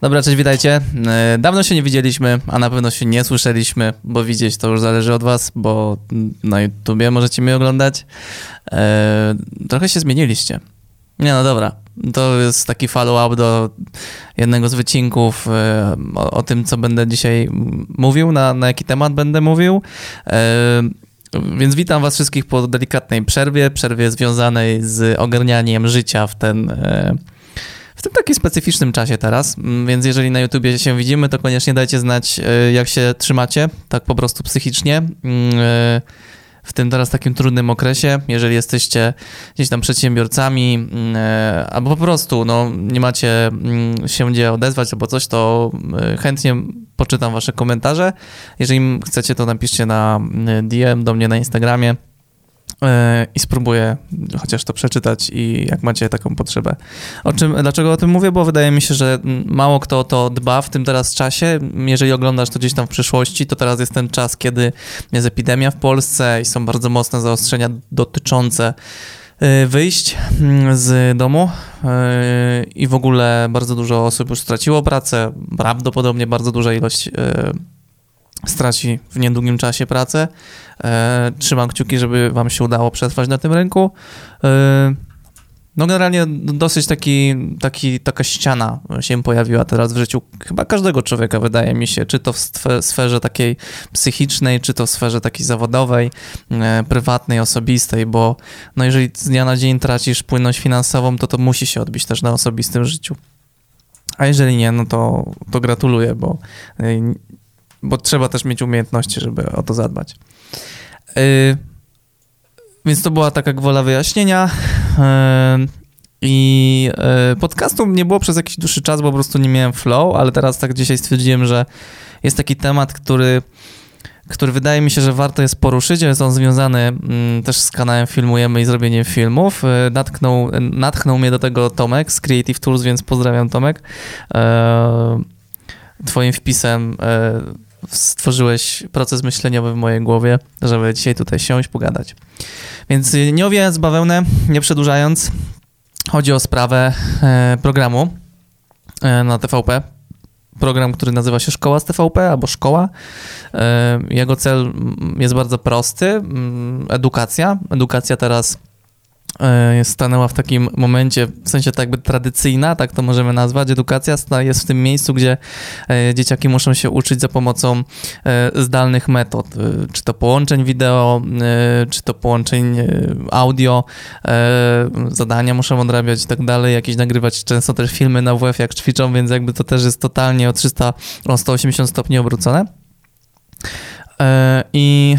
Dobra, cześć, witajcie. E, dawno się nie widzieliśmy, a na pewno się nie słyszeliśmy, bo widzieć to już zależy od was, bo na YouTubie możecie mnie oglądać. E, trochę się zmieniliście. Nie, no dobra. To jest taki follow-up do jednego z wycinków e, o, o, tym, co będę dzisiaj mówił, na, na jaki temat będę mówił. Więc witam Was wszystkich po delikatnej przerwie, przerwie związanej z ogarnianiem życia w ten w tym takim specyficznym czasie teraz, mm, więc jeżeli na YouTubie się widzimy, to koniecznie dajcie znać, e, jak się trzymacie, tak po prostu psychicznie mm, e, w tym teraz takim trudnym okresie, jeżeli jesteście gdzieś tam przedsiębiorcami mm, e, albo po prostu no, nie macie się gdzie odezwać albo coś, to chętnie poczytam wasze komentarze. Jeżeli chcecie, to napiszcie na DM do mnie na Instagramie. E, i spróbuję chociaż to przeczytać i jak macie taką potrzebę. O czym, dlaczego o tym mówię? Bo wydaje mi się, że mało kto o to dba w tym teraz czasie. Jeżeli oglądasz to gdzieś tam w przyszłości, to teraz jest ten czas, kiedy jest epidemia w Polsce i są bardzo mocne zaostrzenia dotyczące e, wyjść z domu e, i w ogóle bardzo dużo osób już straciło pracę, prawdopodobnie bardzo duża ilość straci w niedługim czasie pracę. E, trzymam kciuki, żeby Wam się udało przetrwać na tym rynku. E, no generalnie dosyć taki, taki, taka ściana się pojawiła teraz w życiu chyba każdego człowieka, wydaje mi się, czy to w sferze takiej psychicznej, czy to w sferze takiej zawodowej, e, prywatnej, osobistej, bo no jeżeli z dnia na dzień tracisz płynność finansową, to to musi się odbić też na osobistym życiu. A jeżeli nie, no to, to gratuluję, bo bo trzeba też mieć umiejętności, żeby o to zadbać. Yy, więc to była taka gwola wyjaśnienia. Yy, I yy, podcastu nie było przez jakiś dłuższy czas, bo po prostu nie miałem flow, ale teraz tak dzisiaj stwierdziłem, że jest taki temat, który, który wydaje mi się, że warto jest poruszyć. Jest on związany mm, też z kanałem Filmujemy i zrobieniem filmów. Natknął, natchnął mnie do tego Tomek z Creative Tools, więc pozdrawiam Tomek. Twoim wpisem stworzyłeś proces myśleniowy w mojej głowie, żeby dzisiaj tutaj siąść, pogadać. Więc nie owijając bawełnę, nie przedłużając, chodzi o sprawę e, programu e, na TVP. Program, który nazywa się Szkoła z TVP albo Szkoła. E, jego cel jest bardzo prosty. Edukacja. Edukacja teraz stanęła w takim momencie, w sensie tak jakby tradycyjna, tak to możemy nazwać, edukacja jest w tym miejscu, gdzie e, dzieciaki muszą się uczyć za pomocą e, zdalnych metod, czy to połączeń wideo, czy to połączeń audio, zadania muszą odrabiać i tak dalej, jakieś nagrywać. Często też filmy na WF jak ćwiczą, więc jakby to też jest totalnie o 300, o 180 stopni obrócone. I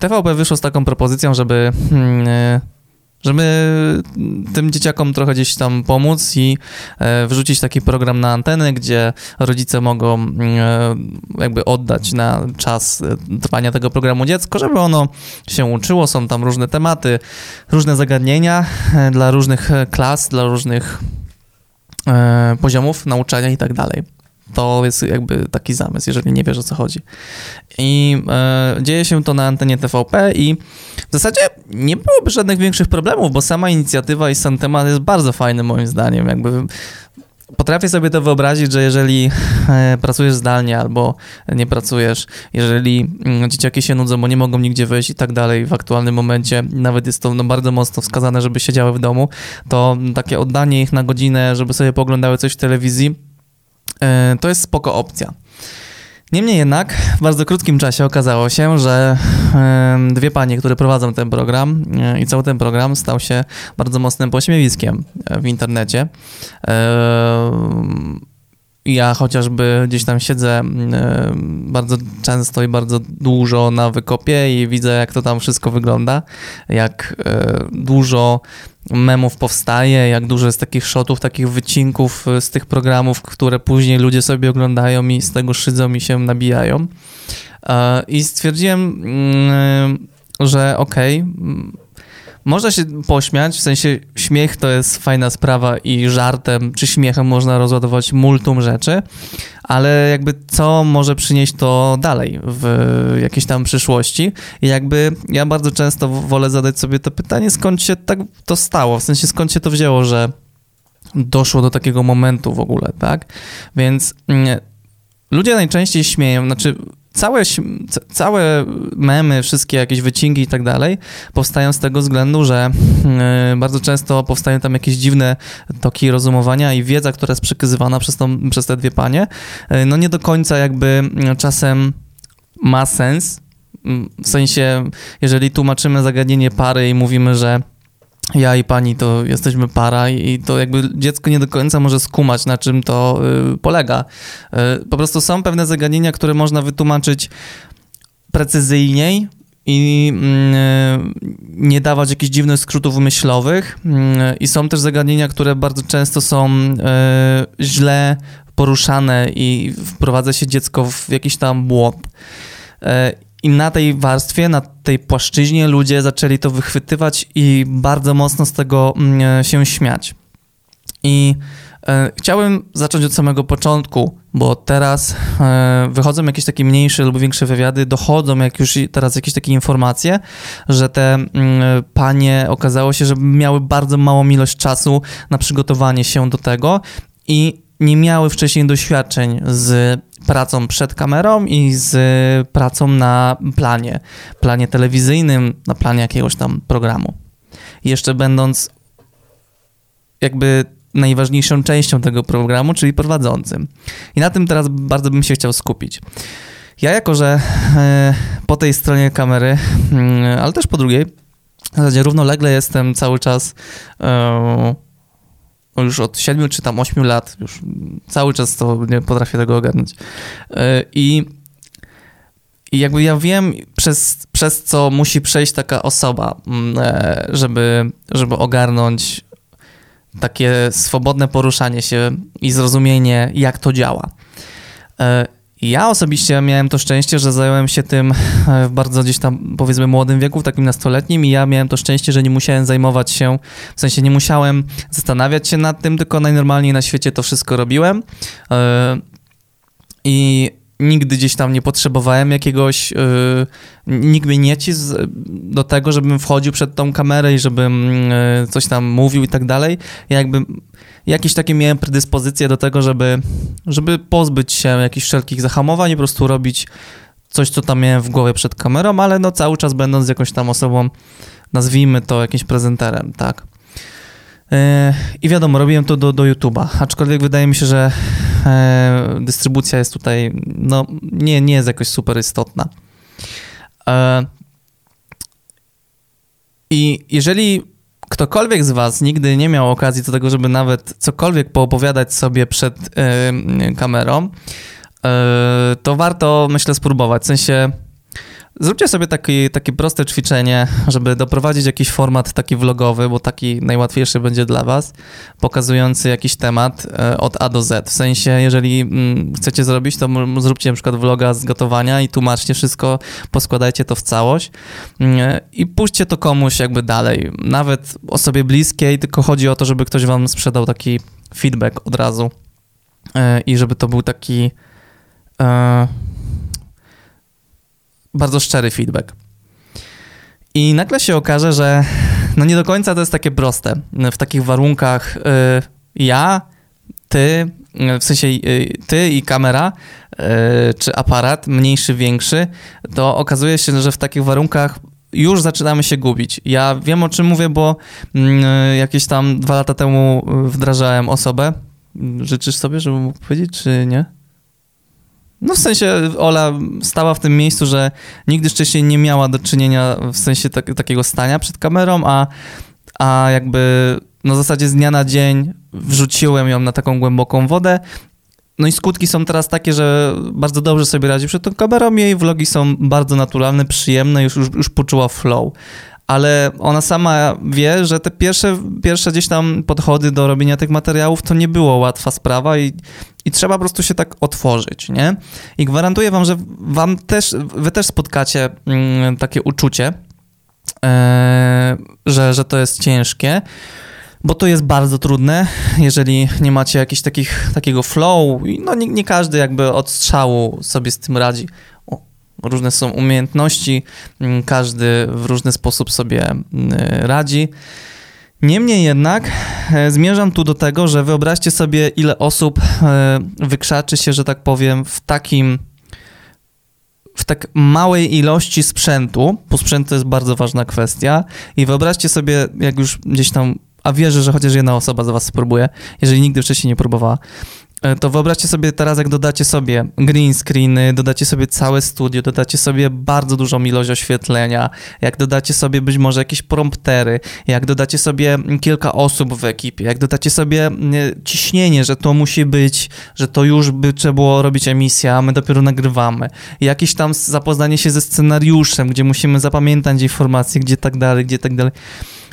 TVP wyszło z taką propozycją, żeby hmm, żeby tym dzieciakom trochę gdzieś tam pomóc i e, wrzucić taki program na antenę, gdzie rodzice mogą e, jakby oddać na czas e, trwania tego programu dziecko, żeby ono się uczyło. Są tam różne tematy, różne zagadnienia dla różnych klas, dla różnych poziomów nauczania i tak dalej. To jest jakby taki zamysł, jeżeli nie wiesz o co chodzi. I e, dzieje się to na antenie TVP i w zasadzie nie byłoby żadnych większych problemów, bo sama inicjatywa i sam temat jest bardzo fajny moim zdaniem. Jakby Potrafię sobie to wyobrazić, że jeżeli e, pracujesz zdalnie albo nie pracujesz, jeżeli mm, dzieciaki się nudzą, bo nie mogą nigdzie wyjść i tak dalej w aktualnym momencie, nawet jest to no, bardzo mocno wskazane, żeby siedziały w domu, to takie oddanie ich na godzinę, żeby sobie poglądały coś w telewizji, to jest spoko opcja. Niemniej jednak w bardzo krótkim czasie okazało się, że dwie panie, które prowadzą ten program e, i cały ten program stał się bardzo mocnym pośmiewiskiem e, w internecie. Ja chociażby gdzieś tam siedzę bardzo często i bardzo dużo na wykopie i widzę, jak to tam wszystko wygląda, jak dużo memów powstaje, jak dużo jest takich shotów, takich wycinków y, z tych programów, które później ludzie sobie oglądają i z tego szydzą i się nabijają. I stwierdziłem, mm, że okej, okay, można się pośmiać, w sensie śmiech to jest fajna sprawa i żartem czy śmiechem można rozładować multum rzeczy, ale jakby co może przynieść to dalej w jakiejś tam przyszłości i jakby ja bardzo często wolę zadać sobie to pytanie, skąd się tak to stało, w sensie skąd się to wzięło, że doszło do takiego momentu w ogóle, tak? Więc mm, ludzie najczęściej śmieją, znaczy całe, całe memy, wszystkie jakieś wycinki i tak dalej powstają z tego względu, że yy, bardzo często powstają tam jakieś dziwne toki rozumowania i wiedza, która jest przekazywana przez, tą, przez te dwie panie, yy, no nie do końca jakby czasem ma sens. W sensie, jeżeli tłumaczymy zagadnienie pary i mówimy, że ja i pani to jesteśmy para i to jakby dziecko nie do końca może skumać, na czym to y, polega. Y, po prostu są pewne zagadnienia, które można wytłumaczyć precyzyjniej i y, nie dawać jakichś dziwnych skrótów myślowych. I są też zagadnienia, które bardzo często są źle poruszane i wprowadza się dziecko w jakiś tam błąd. I na tej warstwie, na tej płaszczyźnie ludzie zaczęli to wychwytywać i bardzo mocno z tego mm, się śmiać. I e, chciałem zacząć od samego początku, bo teraz e, wychodzą jakieś takie mniejsze lub większe wywiady, dochodzą jak już teraz jakieś takie informacje, że te mm, panie okazało się, że miały bardzo małą ilość czasu na przygotowanie się do tego i nie miały wcześniej doświadczeń z pracą przed kamerą i z pracą na planie, planie telewizyjnym, na planie jakiegoś tam programu. Jeszcze będąc jakby najważniejszą częścią tego programu, czyli prowadzącym. I na tym teraz bardzo bym się chciał skupić. Ja jako, że e, po tej stronie kamery, mm, ale też po drugiej, w zasadzie równolegle jestem cały czas e, już od 7 czy tam 8 lat, już cały czas to nie potrafię tego ogarnąć. E, I, i jakby ja wiem, przez, przez co musi przejść taka osoba, mm, e, żeby, żeby ogarnąć takie swobodne poruszanie się i zrozumienie, jak to działa. E, ja osobiście miałem to szczęście, że zająłem się tym e, w bardzo gdzieś tam, powiedzmy, młodym wieku, takim nastoletnim, i ja miałem to szczęście, że nie musiałem zajmować się, w sensie nie musiałem zastanawiać się nad tym, tylko najnormalniej na świecie to wszystko robiłem. E, I nigdy gdzieś tam nie potrzebowałem jakiegoś, yy, nikt mnie nie cisł do tego, żebym wchodził przed tą kamerę i żebym coś tam mówił i tak dalej. Ja jakby jakieś takie miałem predyspozycje do tego, żeby, żeby pozbyć się jakichś wszelkich zahamowań i po prostu robić coś, co tam miałem w głowie przed kamerą, ale no cały czas będąc jakąś tam osobą, nazwijmy to jakimś prezenterem, tak. E, I wiadomo, robiłem to do, do YouTube'a, aczkolwiek wydaje mi się, że e, dystrybucja jest tutaj, no nie, nie jest jakoś super istotna. E, I jeżeli ktokolwiek z Was nigdy nie miał okazji do tego, żeby nawet cokolwiek poopowiadać sobie przed kamerą, to warto, myślę, spróbować. W sensie Zróbcie sobie taki, takie proste ćwiczenie, żeby doprowadzić jakiś format taki vlogowy, bo taki najłatwiejszy będzie dla Was, pokazujący jakiś temat e, od A do Z. W sensie, jeżeli mm, chcecie zrobić, to zróbcie na przykład vloga z gotowania i tłumaczcie wszystko, poskładajcie to w całość mm, i puśćcie to komuś jakby dalej. Nawet osobie bliskiej, tylko chodzi o to, żeby ktoś Wam sprzedał taki feedback od razu e, i żeby to był taki e, bardzo szczery feedback. I nagle się okaże, że no nie do końca to jest takie proste. W takich warunkach y, ja, ty, w sensie y, ty i kamera, y, czy aparat, mniejszy, większy, to okazuje się, że w takich warunkach już zaczynamy się gubić. Ja wiem o czym mówię, bo mm, jakieś tam dwa lata temu wdrażałem osobę. Życzysz sobie, żeby mógł powiedzieć, czy nie? No w sensie Ola stała w tym miejscu, że nigdy wcześniej nie miała do czynienia w sensie tak, takiego stania przed kamerą, a, a jakby na zasadzie z dnia na dzień wrzuciłem ją na taką głęboką wodę. No i skutki są teraz takie, że bardzo dobrze sobie radzi przed tą kamerą. Jej vlogi są bardzo naturalne, przyjemne, już, już, już poczuła flow ale ona sama wie, że te pierwsze, pierwsze gdzieś tam podchody do robienia tych materiałów to nie było łatwa sprawa i, i trzeba po prostu się tak otworzyć, nie? I gwarantuję wam, że wam też, wy też spotkacie mm, takie uczucie, e, że, że to jest ciężkie, bo to jest bardzo trudne, jeżeli nie macie jakiegoś takich, takiego flow, no nie, nie każdy jakby od strzału sobie z tym radzi różne są umiejętności, mm, każdy w różny sposób sobie mm, radzi. Niemniej jednak e, zmierzam tu do tego, że wyobraźcie sobie, ile osób e, wykrzaczy się, że tak powiem, w takim w tak małej ilości sprzętu, bo sprzęt to jest bardzo ważna kwestia. I wyobraźcie sobie, jak już gdzieś tam, a wierzę, że chociaż jedna osoba z was spróbuje, jeżeli nigdy wcześniej nie próbowała, to wyobraźcie sobie teraz, jak dodacie sobie green screeny, dodacie sobie całe studio, dodacie sobie bardzo dużą ilość oświetlenia, jak dodacie sobie być może jakieś promptery, jak dodacie sobie kilka osób w ekipie, jak dodacie sobie ciśnienie, że to musi być, że to już by trzeba było robić emisja, a my dopiero nagrywamy, jakieś tam zapoznanie się ze scenariuszem, gdzie musimy zapamiętać informacje, gdzie tak dalej, gdzie tak dalej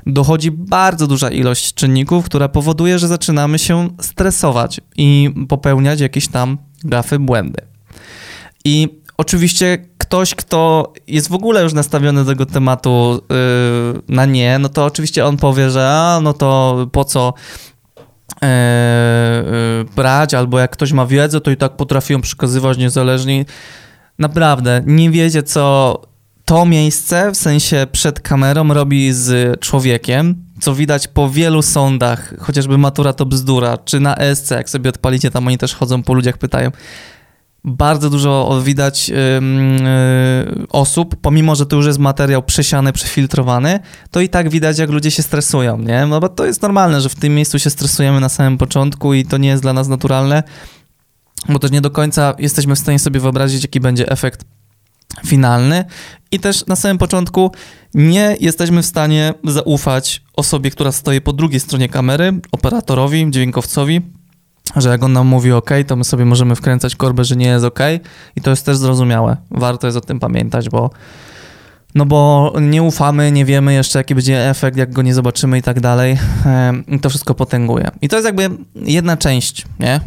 dochodzi bardzo duża ilość czynników, która powoduje, że zaczynamy się stresować i popełniać jakieś tam gafy, błędy. I oczywiście ktoś, kto jest w ogóle już nastawiony do tego tematu yy, na nie, no to oczywiście on powie, że a, no to po co yy, yy, brać, albo jak ktoś ma wiedzę, to i tak potrafią przekazywać niezależnie. Naprawdę, nie wiecie, co to miejsce, w sensie przed kamerą, robi z człowiekiem, co widać po wielu sądach, chociażby Matura to bzdura, czy na ESC, jak sobie odpalicie, tam oni też chodzą po ludziach, pytają. Bardzo dużo widać yy, yy, osób, pomimo, że to już jest materiał przesiany, przefiltrowany, to i tak widać, jak ludzie się stresują, nie? No bo to jest normalne, że w tym miejscu się stresujemy na samym początku i to nie jest dla nas naturalne, bo też nie do końca jesteśmy w stanie sobie wyobrazić, jaki będzie efekt finalny i też na samym początku nie jesteśmy w stanie zaufać osobie, która stoi po drugiej stronie kamery, operatorowi, dźwiękowcowi, że jak on nam mówi OK, to my sobie możemy wkręcać korbę, że nie jest OK i to jest też zrozumiałe. Warto jest o tym pamiętać, bo no bo nie ufamy, nie wiemy jeszcze, jaki będzie efekt, jak go nie zobaczymy i tak dalej. To wszystko potęguje. I to jest jakby jedna część nie?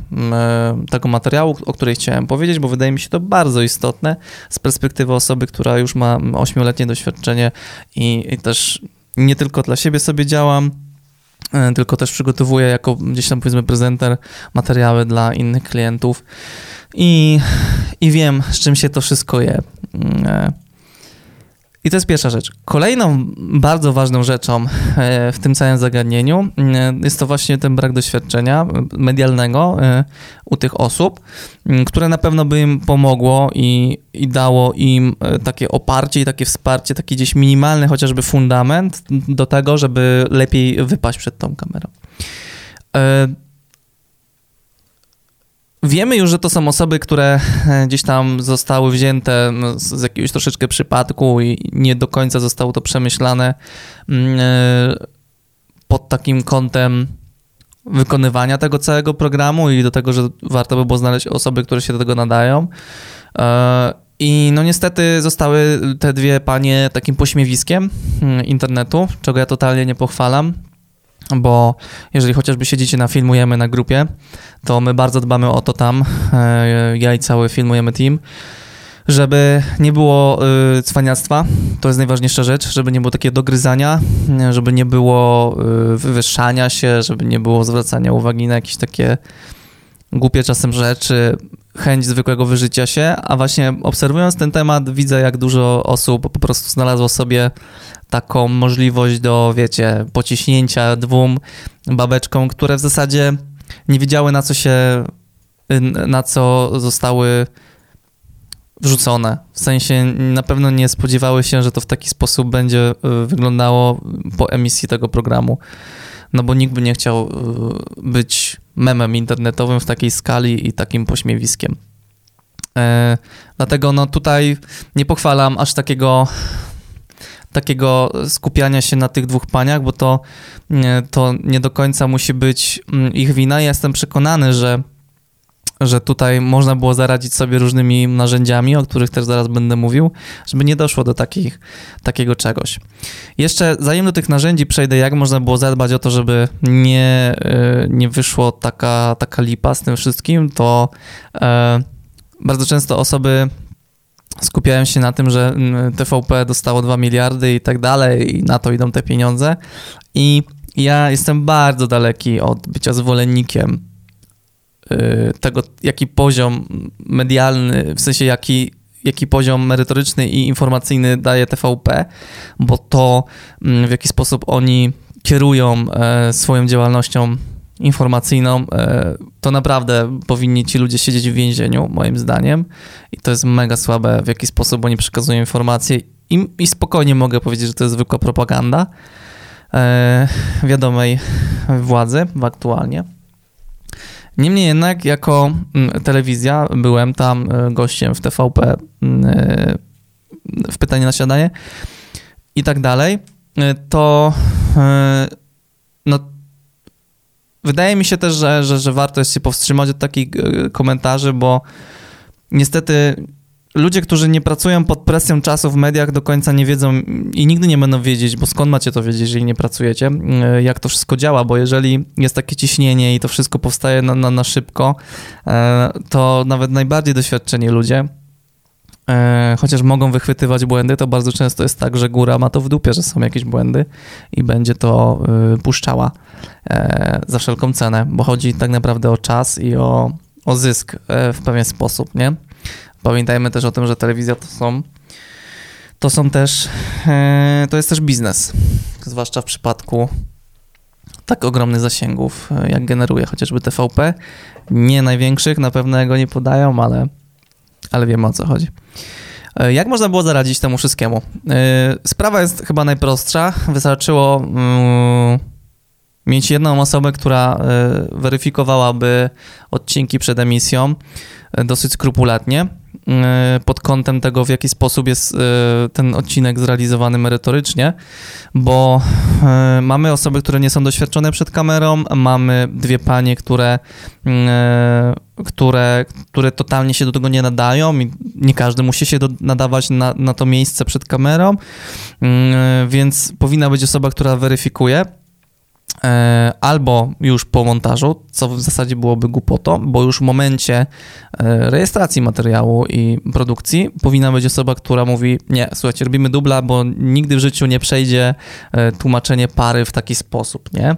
tego materiału, o której chciałem powiedzieć, bo wydaje mi się to bardzo istotne z perspektywy osoby, która już ma 8-letnie doświadczenie i, i też nie tylko dla siebie sobie działam, e, tylko też przygotowuję jako gdzieś tam powiedzmy prezenter materiały dla innych klientów i, i wiem, z czym się to wszystko je. I to jest pierwsza rzecz. Kolejną bardzo ważną rzeczą e, w tym całym zagadnieniu e, jest to właśnie ten brak doświadczenia medialnego e, u tych osób, które na pewno by im pomogło i, i dało im takie oparcie i takie wsparcie, taki gdzieś minimalny chociażby fundament do tego, żeby lepiej wypaść przed tą kamerą. Wiemy już, że to są osoby, które e, gdzieś tam zostały wzięte z jakiegoś troszeczkę przypadku i nie do końca zostało to przemyślane mm, e, pod takim kątem wykonywania tego całego programu i do tego, że warto by było znaleźć osoby, które się do tego nadają. E, I no niestety zostały te dwie panie takim pośmiewiskiem mm, internetu, czego ja totalnie nie pochwalam bo jeżeli chociażby siedzicie na Filmujemy na grupie, to my bardzo dbamy o to tam, e, ja i cały Filmujemy team, żeby nie było y, cwaniactwa, to jest najważniejsza rzecz, żeby nie było takiego dogryzania, żeby nie było y, wywyższania się, żeby nie było zwracania uwagi na jakieś takie głupie czasem rzeczy, chęć zwykłego wyżycia się, a właśnie obserwując ten temat widzę, jak dużo osób po prostu znalazło sobie taką możliwość do, wiecie, pociśnięcia dwóm babeczkom, które w zasadzie nie wiedziały na co się, na co zostały wrzucone. W sensie na pewno nie spodziewały się, że to w taki sposób będzie y, wyglądało po emisji tego programu. No bo nikt by nie chciał y, być memem internetowym w takiej skali i takim pośmiewiskiem. E, dlatego no tutaj nie pochwalam aż takiego takiego skupiania się na tych dwóch paniach, bo to, to nie do końca musi być mm, ich wina. Ja jestem przekonany, że że tutaj można było zaradzić sobie różnymi narzędziami, o których też zaraz będę mówił, żeby nie doszło do takich, takiego czegoś. Jeszcze zanim do tych narzędzi przejdę, jak można było zadbać o to, żeby nie, e, nie wyszło taka, taka lipa z tym wszystkim, to e, bardzo często osoby skupiają się na tym, że mm, TVP dostało 2 miliardy i tak dalej i na to idą te pieniądze i ja jestem bardzo daleki od bycia zwolennikiem y, tego, jaki poziom medialny, w sensie jaki, jaki poziom merytoryczny i informacyjny daje TVP, bo to mm, w jaki sposób oni kierują e, swoją działalnością informacyjną, e, to naprawdę powinni ci ludzie siedzieć w więzieniu, moim zdaniem. I to jest mega słabe, w jaki sposób oni przekazują informacje. I, i spokojnie mogę powiedzieć, że to jest zwykła propaganda e, wiadomej władzy aktualnie. Niemniej jednak, jako mm, telewizja, byłem tam e, gościem w TVP mm, e, w pytanie na śniadanie i tak dalej, e, to no, wydaje mi się też, że, że, że warto jest się powstrzymać od takich komentarzy, bo niestety ludzie, którzy nie pracują pod presją czasu w mediach, do końca nie wiedzą i nigdy nie będą wiedzieć, bo skąd macie to wiedzieć, jeżeli nie pracujecie, e, jak to wszystko działa, bo jeżeli jest takie ciśnienie i to wszystko powstaje na, na, na szybko, e, to nawet najbardziej doświadczeni ludzie, e, chociaż mogą wychwytywać błędy, to bardzo często jest tak, że góra ma to w dupie, że są jakieś błędy i będzie to puszczała za wszelką cenę, bo chodzi tak naprawdę o czas i o, o zysk w pewien sposób, nie? Pamiętajmy też o tym, że telewizja to są to są też e, to jest też biznes, zwłaszcza w przypadku tak ogromnych zasięgów, e, jak generuje chociażby TVP. Nie największych, na pewno go nie podają, ale, ale wiemy o co chodzi. E, jak można było zaradzić temu wszystkiemu? Sprawa jest chyba najprostsza. Wystarczyło mm, mieć jedną osobę, która weryfikowałaby odcinki przed emisją dosyć skrupulatnie pod kątem tego, w jaki sposób jest e, ten odcinek zrealizowany merytorycznie, bo e, mamy osoby, które nie są doświadczone przed kamerą, mamy dwie panie, które, które, które totalnie się do tego nie nadają i nie każdy musi się do, nadawać na, na to miejsce przed kamerą, więc powinna być osoba, która weryfikuje. E, albo już po montażu, co w zasadzie byłoby głupotą, bo już w momencie e, rejestracji materiału i produkcji powinna być osoba, która mówi, nie, słuchajcie, robimy dubla, bo nigdy w życiu nie przejdzie e, tłumaczenie pary w taki sposób, nie?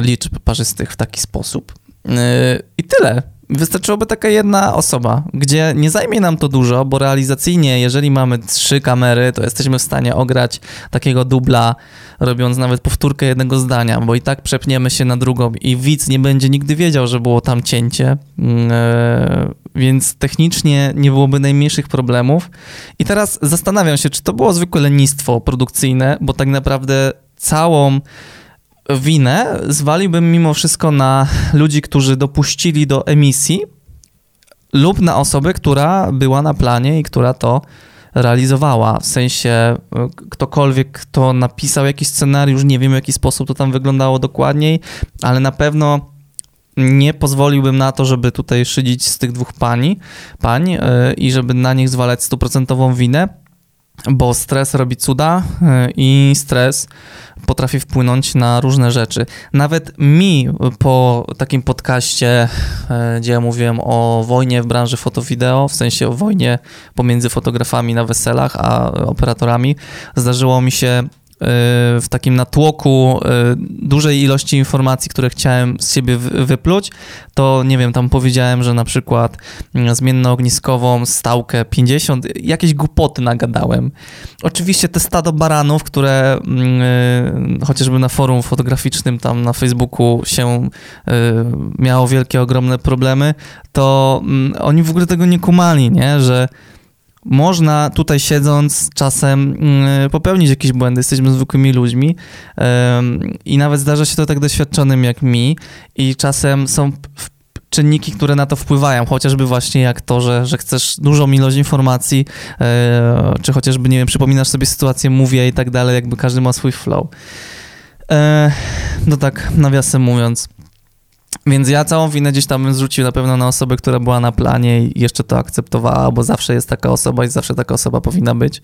Liczb parzystych w taki sposób. I tyle. Wystarczyłoby taka jedna osoba, gdzie nie zajmie nam to dużo, bo realizacyjnie, jeżeli mamy trzy kamery, to jesteśmy w stanie ograć takiego dubla, robiąc nawet powtórkę jednego zdania, bo i tak przepniemy się na drugą i widz nie będzie nigdy wiedział, że było tam cięcie, mm, e, więc technicznie nie byłoby najmniejszych problemów. I teraz zastanawiam się, czy to było zwykłe lenistwo produkcyjne, bo tak naprawdę całą winę zwaliłbym mimo wszystko na ludzi, którzy dopuścili do emisji lub na osobę, która była na planie i która to realizowała. W sensie e, ktokolwiek, kto napisał jakiś scenariusz, nie wiem w jaki sposób to tam wyglądało dokładniej, ale na pewno nie pozwoliłbym na to, żeby tutaj szydzić z tych dwóch pani, pań yy, i żeby na nich zwalać stuprocentową winę bo stres robi cuda y, i stres potrafi wpłynąć na różne rzeczy. Nawet mi po takim podcaście, y, gdzie ja mówiłem o wojnie w branży foto-wideo, w sensie o wojnie pomiędzy fotografami na weselach a operatorami, zdarzyło mi się w takim natłoku y, dużej ilości informacji, które chciałem z siebie wypluć, to nie wiem, tam powiedziałem, że na przykład mm, zmiennoogniskową stałkę 50, jakieś głupoty nagadałem. Oczywiście te stado baranów, które mm, y, chociażby na forum fotograficznym tam na Facebooku się miało wielkie, ogromne problemy, to mm, oni w ogóle tego nie kumali, nie, że można tutaj siedząc czasem mm, popełnić jakieś błędy, jesteśmy zwykłymi ludźmi i nawet zdarza się to tak doświadczonym jak mi. I czasem są czynniki, które na to wpływają, chociażby właśnie jak to, że, że chcesz dużą ilość informacji, e, czy chociażby, nie wiem, przypominasz sobie sytuację, mówię i tak dalej, jakby każdy ma swój flow. E, no tak, nawiasem mówiąc, więc ja całą winę gdzieś tam bym zrzucił na pewno na osobę, która była na planie i jeszcze to akceptowała, bo zawsze jest taka osoba i zawsze taka osoba powinna być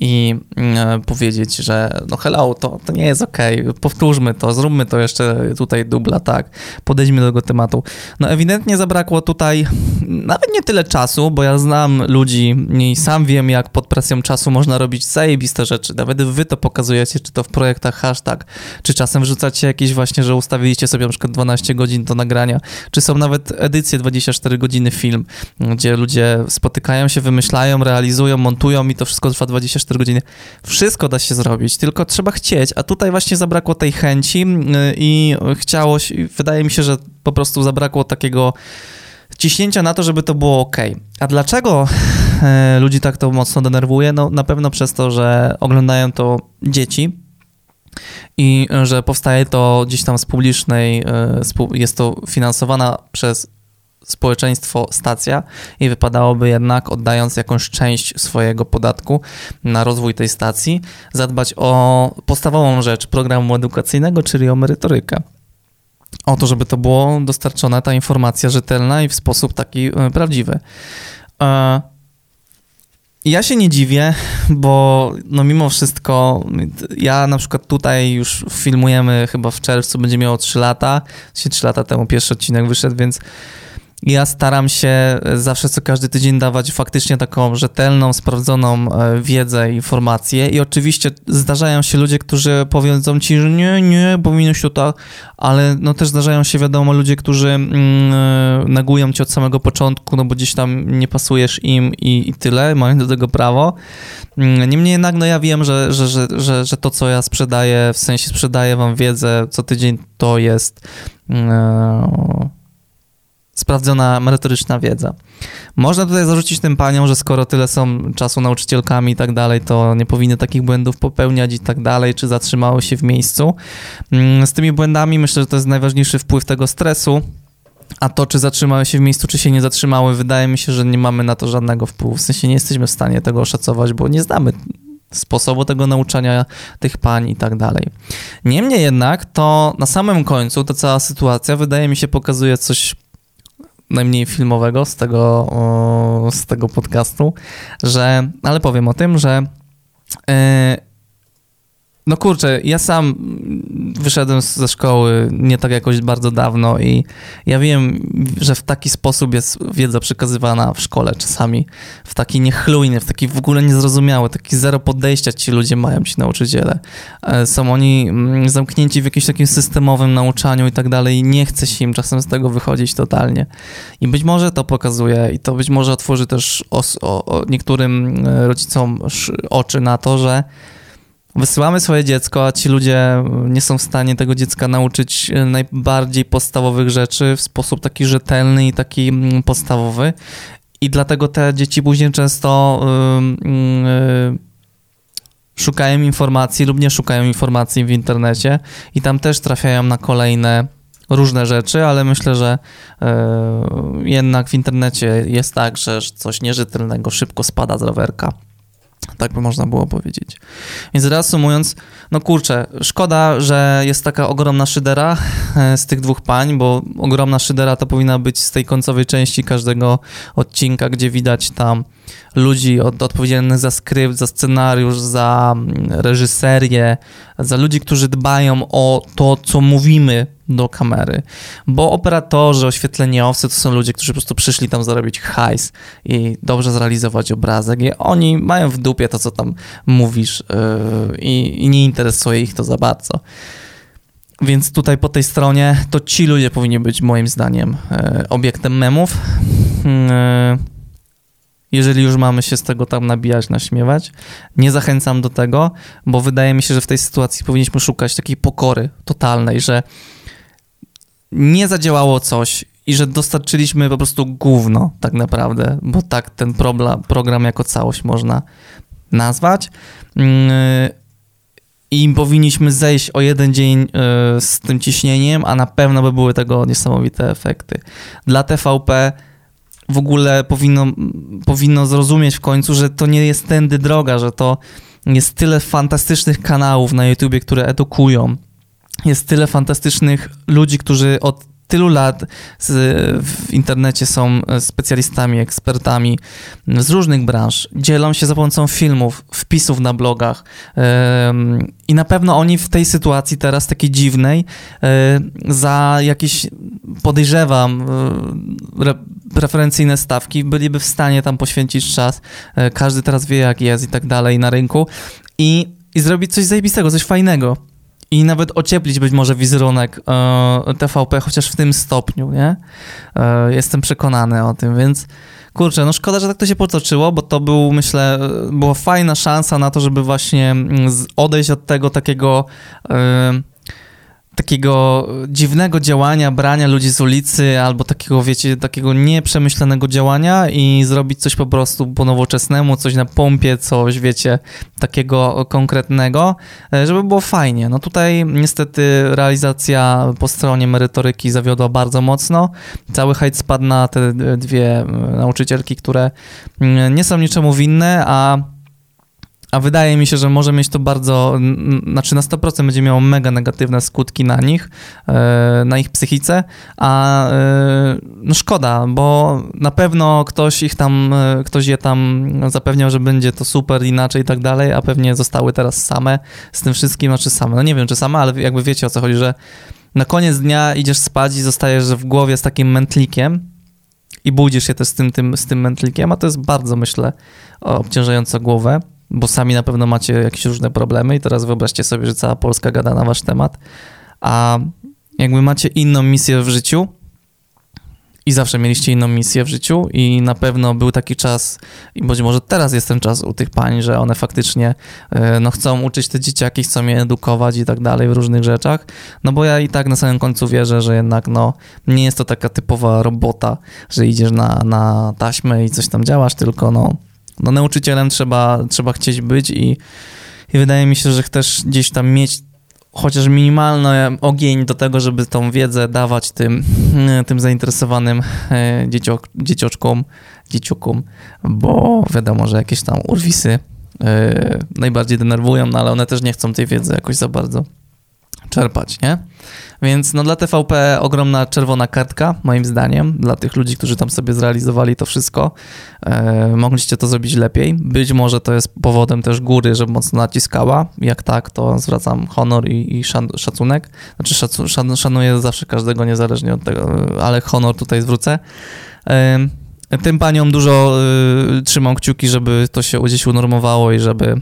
i e, powiedzieć, że no hello, to, to nie jest okej, okay. powtórzmy to, zróbmy to jeszcze tutaj dubla, tak, podejdźmy do tego tematu. No ewidentnie zabrakło tutaj nawet nie tyle czasu, bo ja znam ludzi i sam wiem, jak pod presją czasu można robić zajebiste rzeczy. Nawet wy to pokazujecie, czy to w projektach hashtag, czy czasem wrzucacie jakieś właśnie, że ustawiliście sobie na przykład 12 godzin do nagrania, czy są nawet edycje 24 godziny film, gdzie ludzie spotykają się, wymyślają, realizują, montują i to wszystko trwa 24 godziny. Wszystko da się zrobić, tylko trzeba chcieć, a tutaj właśnie zabrakło tej chęci y, i chciało się, wydaje mi się, że po prostu zabrakło takiego ciśnięcia na to, żeby to było ok. A dlaczego e, ludzi tak to mocno denerwuje? No na pewno przez to, że oglądają to dzieci i że powstaje to gdzieś tam z publicznej, e, jest to finansowana przez społeczeństwo stacja i wypadałoby jednak, oddając jakąś część swojego podatku na rozwój tej stacji, zadbać o podstawową rzecz programu edukacyjnego, czyli o merytorykę o to, żeby to było dostarczona ta informacja rzetelna i w sposób taki e, prawdziwy. Ja się nie dziwię, bo no mimo wszystko, ja na przykład tutaj już filmujemy chyba w czerwcu, będzie miało 3 lata, 3 lata temu pierwszy odcinek wyszedł, więc ja staram się e, zawsze co każdy tydzień dawać faktycznie taką rzetelną, sprawdzoną e, wiedzę, informacje i oczywiście zdarzają się ludzie, którzy powiedzą ci, że nie, nie, powinno się tak, ale no też zdarzają się wiadomo ludzie, którzy mm, e, negują cię od samego początku, no bo gdzieś tam nie pasujesz im i, i tyle, mają do tego prawo. Mm, niemniej jednak, no ja wiem, że, że, że, że, że to, co ja sprzedaję, w sensie sprzedaję wam wiedzę co tydzień, to jest... Yy, sprawdzona merytoryczna wiedza. Można tutaj zarzucić tym paniom, że skoro tyle są czasu nauczycielkami i tak dalej, to nie powinny takich błędów popełniać i tak dalej, czy zatrzymały się w miejscu. Mm, z tymi błędami myślę, że to jest najważniejszy wpływ tego stresu, a to, czy zatrzymały się w miejscu, czy się nie zatrzymały, wydaje mi się, że nie mamy na to żadnego wpływu. W sensie nie jesteśmy w stanie tego oszacować, bo nie znamy sposobu tego nauczania tych pań i tak dalej. Niemniej jednak, to na samym końcu ta cała sytuacja wydaje mi się pokazuje coś najmniej filmowego z tego, z tego podcastu, że, ale powiem o tym, że e, no kurczę, ja sam wyszedłem ze szkoły nie tak jakoś bardzo dawno i ja wiem, że w taki sposób jest wiedza przekazywana w szkole czasami, w taki niechlujny, w taki w ogóle niezrozumiały, taki zero podejścia ci ludzie mają, ci nauczyciele. E, są oni mm, zamknięci w jakimś takim systemowym nauczaniu i tak dalej i nie chce się im czasem z tego wychodzić totalnie. I być może to pokazuje i to być może otworzy też os- o, o niektórym e, rodzicom oczy na to, że wysyłamy swoje dziecko, a ci ludzie nie są w stanie tego dziecka nauczyć e, najbardziej podstawowych rzeczy w sposób taki rzetelny i taki mm, podstawowy. I dlatego te dzieci później często yy, yy, szukają informacji lub nie szukają informacji w internecie i tam też trafiają na kolejne różne rzeczy, ale myślę, że yy, jednak w internecie jest tak, że coś nierzetelnego szybko spada z rowerka. Tak by można było powiedzieć. Więc reasumując, no kurczę, szkoda, że jest taka ogromna szydera e, z tych dwóch pań, bo ogromna szydera to powinna być z tej końcowej części każdego odcinka, gdzie widać tam ludzi od, odpowiedzialnych za skrypt, za scenariusz, za mm, reżyserię, za ludzi, którzy dbają o to, co mówimy do kamery, bo operatorzy, oświetleniowcy to są ludzie, którzy po prostu przyszli tam zarobić hajs i dobrze zrealizować obrazek i oni mają w dupie to, co tam mówisz yy, i nie interesuje ich to za bardzo. Więc tutaj po tej stronie to ci ludzie powinni być moim zdaniem yy, obiektem memów. Yy, jeżeli już mamy się z tego tam nabijać, naśmiewać. Nie zachęcam do tego, bo wydaje mi się, że w tej sytuacji powinniśmy szukać takiej pokory totalnej, że nie zadziałało coś i że dostarczyliśmy po prostu gówno tak naprawdę, bo tak ten program, program jako całość można nazwać. Mm, I powinniśmy zejść o jeden dzień y, z tym ciśnieniem, a na pewno by były tego niesamowite efekty. Dla TVP w ogóle powinno, powinno zrozumieć w końcu, że to nie jest tędy droga, że to jest tyle fantastycznych kanałów na YouTubie, które edukują, jest tyle fantastycznych ludzi, którzy od tylu lat z, w internecie są specjalistami, ekspertami z różnych branż, dzielą się za pomocą filmów, wpisów na blogach. I na pewno oni w tej sytuacji teraz takiej dziwnej yy, za jakieś, podejrzewam, yy, preferencyjne stawki, byliby w stanie tam poświęcić czas. E, każdy teraz wie, jak jest i tak dalej na rynku. I, i zrobić coś zajebistego, coś fajnego. I nawet ocieplić być może wizerunek e, TVP, chociaż w tym stopniu, nie? E, jestem przekonany o tym, więc kurczę, no szkoda, że tak to się potoczyło, bo to był, myślę, była fajna szansa na to, żeby właśnie mm, odejść od tego takiego takiego dziwnego działania, brania ludzi z ulicy, albo takiego, wiecie, takiego nieprzemyślanego działania i zrobić coś po prostu po nowoczesnemu, coś na pompie, coś, wiecie, takiego konkretnego, e, żeby było fajnie. No tutaj niestety realizacja po stronie merytoryki zawiodła bardzo mocno. Cały hejt spadł na te dwie e, nauczycielki, które mm, nie są niczemu winne, a a wydaje mi się, że może mieć to bardzo, znaczy na 100% będzie miało mega negatywne skutki na nich, e, na ich psychice, a e, no szkoda, bo na pewno ktoś ich tam, e, ktoś je tam zapewniał, że będzie to super, inaczej i tak dalej, a pewnie zostały teraz same z tym wszystkim, znaczy same, no nie wiem czy same, ale jakby wiecie o co chodzi, że na koniec dnia idziesz spać i zostajesz w głowie z takim mętlikiem, i budzisz się też z tym, tym, z tym mętlikiem, a to jest bardzo, myślę, obciążające głowę bo sami na pewno macie jakieś różne problemy i teraz wyobraźcie sobie, że cała Polska gada na wasz temat, a jakby macie inną misję w życiu i zawsze mieliście inną misję w życiu i na pewno był taki czas i być może teraz jest ten czas u tych pań, że one faktycznie e, no, chcą uczyć te dzieciaki, chcą je edukować i tak dalej w różnych rzeczach, no bo ja i tak na samym końcu wierzę, że jednak no, nie jest to taka typowa robota, że idziesz na, na taśmę i coś tam działasz, tylko no no nauczycielem trzeba, trzeba chcieć być i, i wydaje mi się, że też gdzieś tam mieć chociaż minimalny ogień do tego, żeby tą wiedzę dawać tym, tym zainteresowanym e, dzieciok, dziecioczkom, dzieciukom, bo wiadomo, że jakieś tam urwisy e, najbardziej denerwują, no ale one też nie chcą tej wiedzy jakoś za bardzo czerpać, nie? Więc no dla TVP ogromna czerwona kartka, moim zdaniem, dla tych ludzi, którzy tam sobie zrealizowali to wszystko. E, mogliście to zrobić lepiej. Być może to jest powodem też góry, że mocno naciskała. Jak tak, to zwracam honor i, i szacunek. Znaczy szacu, szanuję zawsze każdego, niezależnie od tego, ale honor tutaj zwrócę. E, tym paniom dużo y, trzymam kciuki, żeby to się gdzieś unormowało i żeby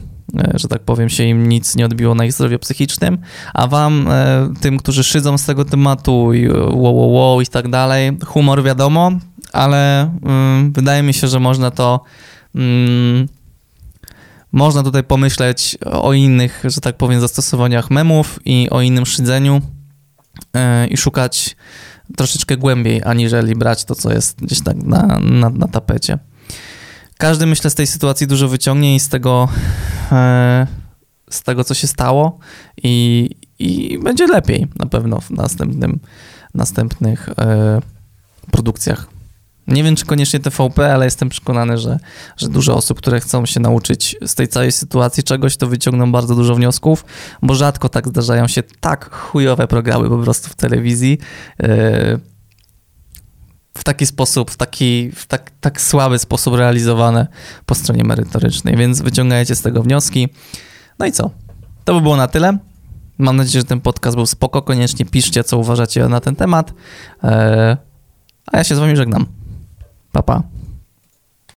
że tak powiem, się im nic nie odbiło na ich zdrowiu psychicznym, a wam, e, tym, którzy szydzą z tego tematu i wow, wow, wow i tak dalej, humor wiadomo, ale mm, wydaje mi się, że można to mm, można tutaj pomyśleć o innych, że tak powiem, zastosowaniach memów i o innym szydzeniu e, i szukać troszeczkę głębiej, aniżeli brać to, co jest gdzieś tak na, na, na tapecie. Każdy myślę z tej sytuacji dużo wyciągnie i z tego, e, z tego co się stało i, i będzie lepiej na pewno w następnym, następnych e, produkcjach. Nie wiem, czy koniecznie TVP, ale jestem przekonany, że, że dużo osób, które chcą się nauczyć z tej całej sytuacji czegoś, to wyciągną bardzo dużo wniosków, bo rzadko tak zdarzają się tak chujowe programy po prostu w telewizji. W taki sposób, w taki w tak, tak słaby sposób realizowane po stronie merytorycznej, więc wyciągajcie z tego wnioski. No i co? To by było na tyle. Mam nadzieję, że ten podcast był spoko. Koniecznie piszcie, co uważacie na ten temat. Eee, a ja się z wami żegnam. Pa, pa.